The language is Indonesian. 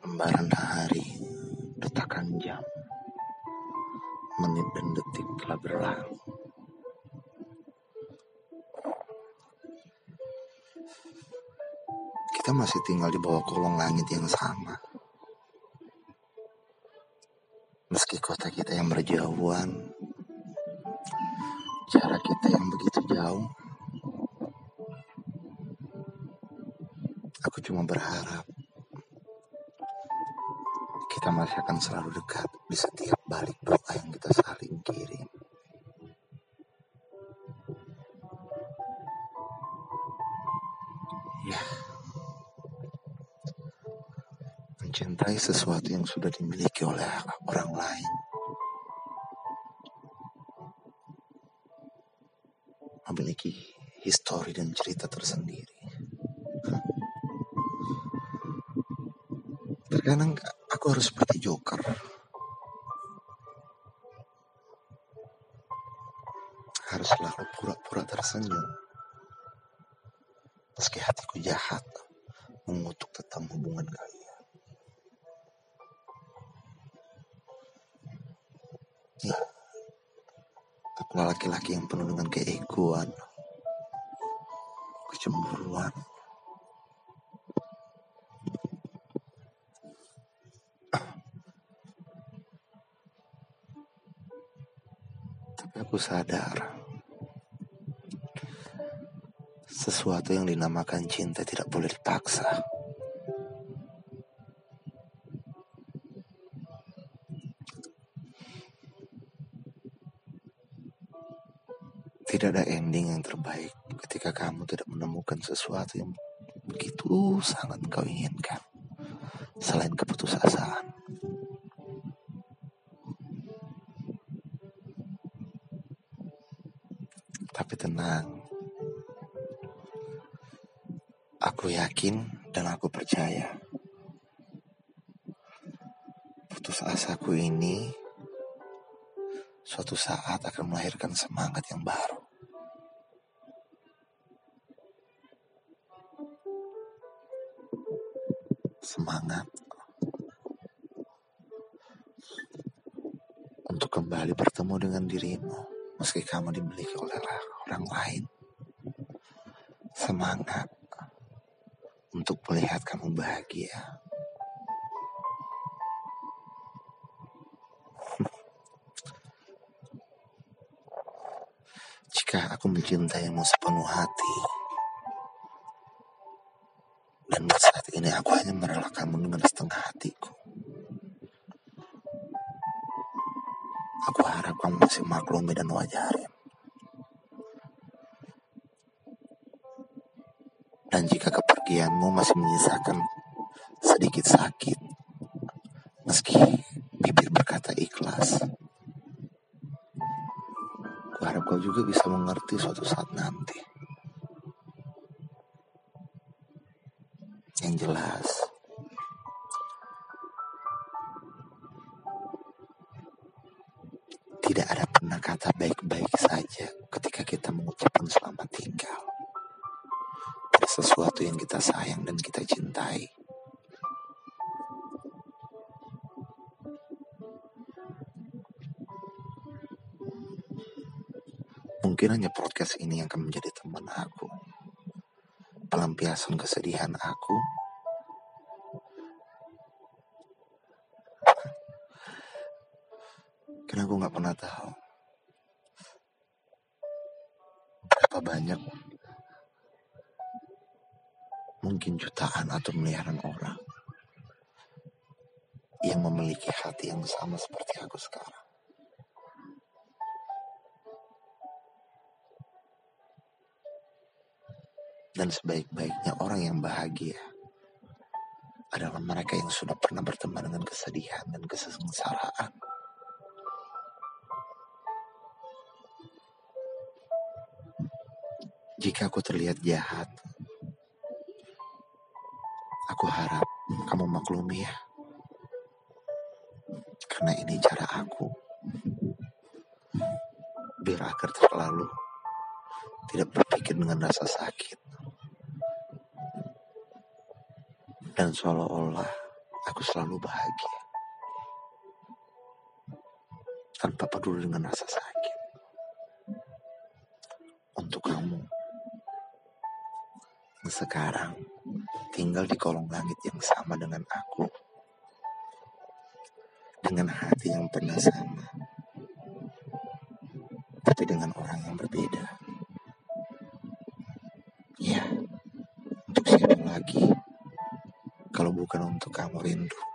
Lembaran hari, detakan jam, menit dan detik telah berlalu. Kita masih tinggal di bawah kolong langit yang sama. Meski kota kita yang berjauhan, cara kita yang begitu jauh, aku cuma berharap kita masih akan selalu dekat di setiap balik doa yang kita saling kirim. Ya, mencintai sesuatu yang sudah dimiliki oleh orang lain. Memiliki histori dan cerita tersendiri. Terkadang aku harus seperti Joker. Harus selalu pura-pura tersenyum. Meski hatiku jahat mengutuk tentang hubungan kalian. Ya, aku laki-laki yang penuh dengan keegoan, kecemburuan, aku sadar sesuatu yang dinamakan cinta tidak boleh dipaksa. Tidak ada ending yang terbaik ketika kamu tidak menemukan sesuatu yang begitu sangat kau inginkan selain keputusasaan. Tapi tenang. Aku yakin dan aku percaya. Putus asaku ini suatu saat akan melahirkan semangat yang baru. Semangat untuk kembali bertemu dengan dirimu meski kamu dimiliki oleh orang lain. Semangat untuk melihat kamu bahagia. Jika aku mencintaimu sepenuh hati, dan saat ini aku hanya merelakanmu dengan setengah hatiku. Aku harap kamu masih maklumi dan wajarin. Dan jika kepergianmu masih menyisakan sedikit sakit, meski bibir berkata ikhlas, aku harap kau juga bisa mengerti suatu saat nanti. Yang jelas, Mungkin hanya podcast ini yang akan menjadi teman aku. Pelampiasan kesedihan aku. Karena aku gak pernah tahu berapa banyak mungkin jutaan atau miliaran orang yang memiliki hati yang sama seperti aku sekarang. Dan sebaik-baiknya orang yang bahagia adalah mereka yang sudah pernah berteman dengan kesedihan dan kesengsaraan. Jika aku terlihat jahat, Aku harap kamu maklumi ya. Karena ini cara aku. Biar agar terlalu tidak berpikir dengan rasa sakit. Dan seolah-olah aku selalu bahagia. Tanpa peduli dengan rasa sakit. Untuk kamu. Sekarang tinggal di kolong langit yang sama dengan aku. Dengan hati yang pernah sama. Tapi dengan orang yang berbeda. Ya, untuk siapa lagi? Kalau bukan untuk kamu rindu.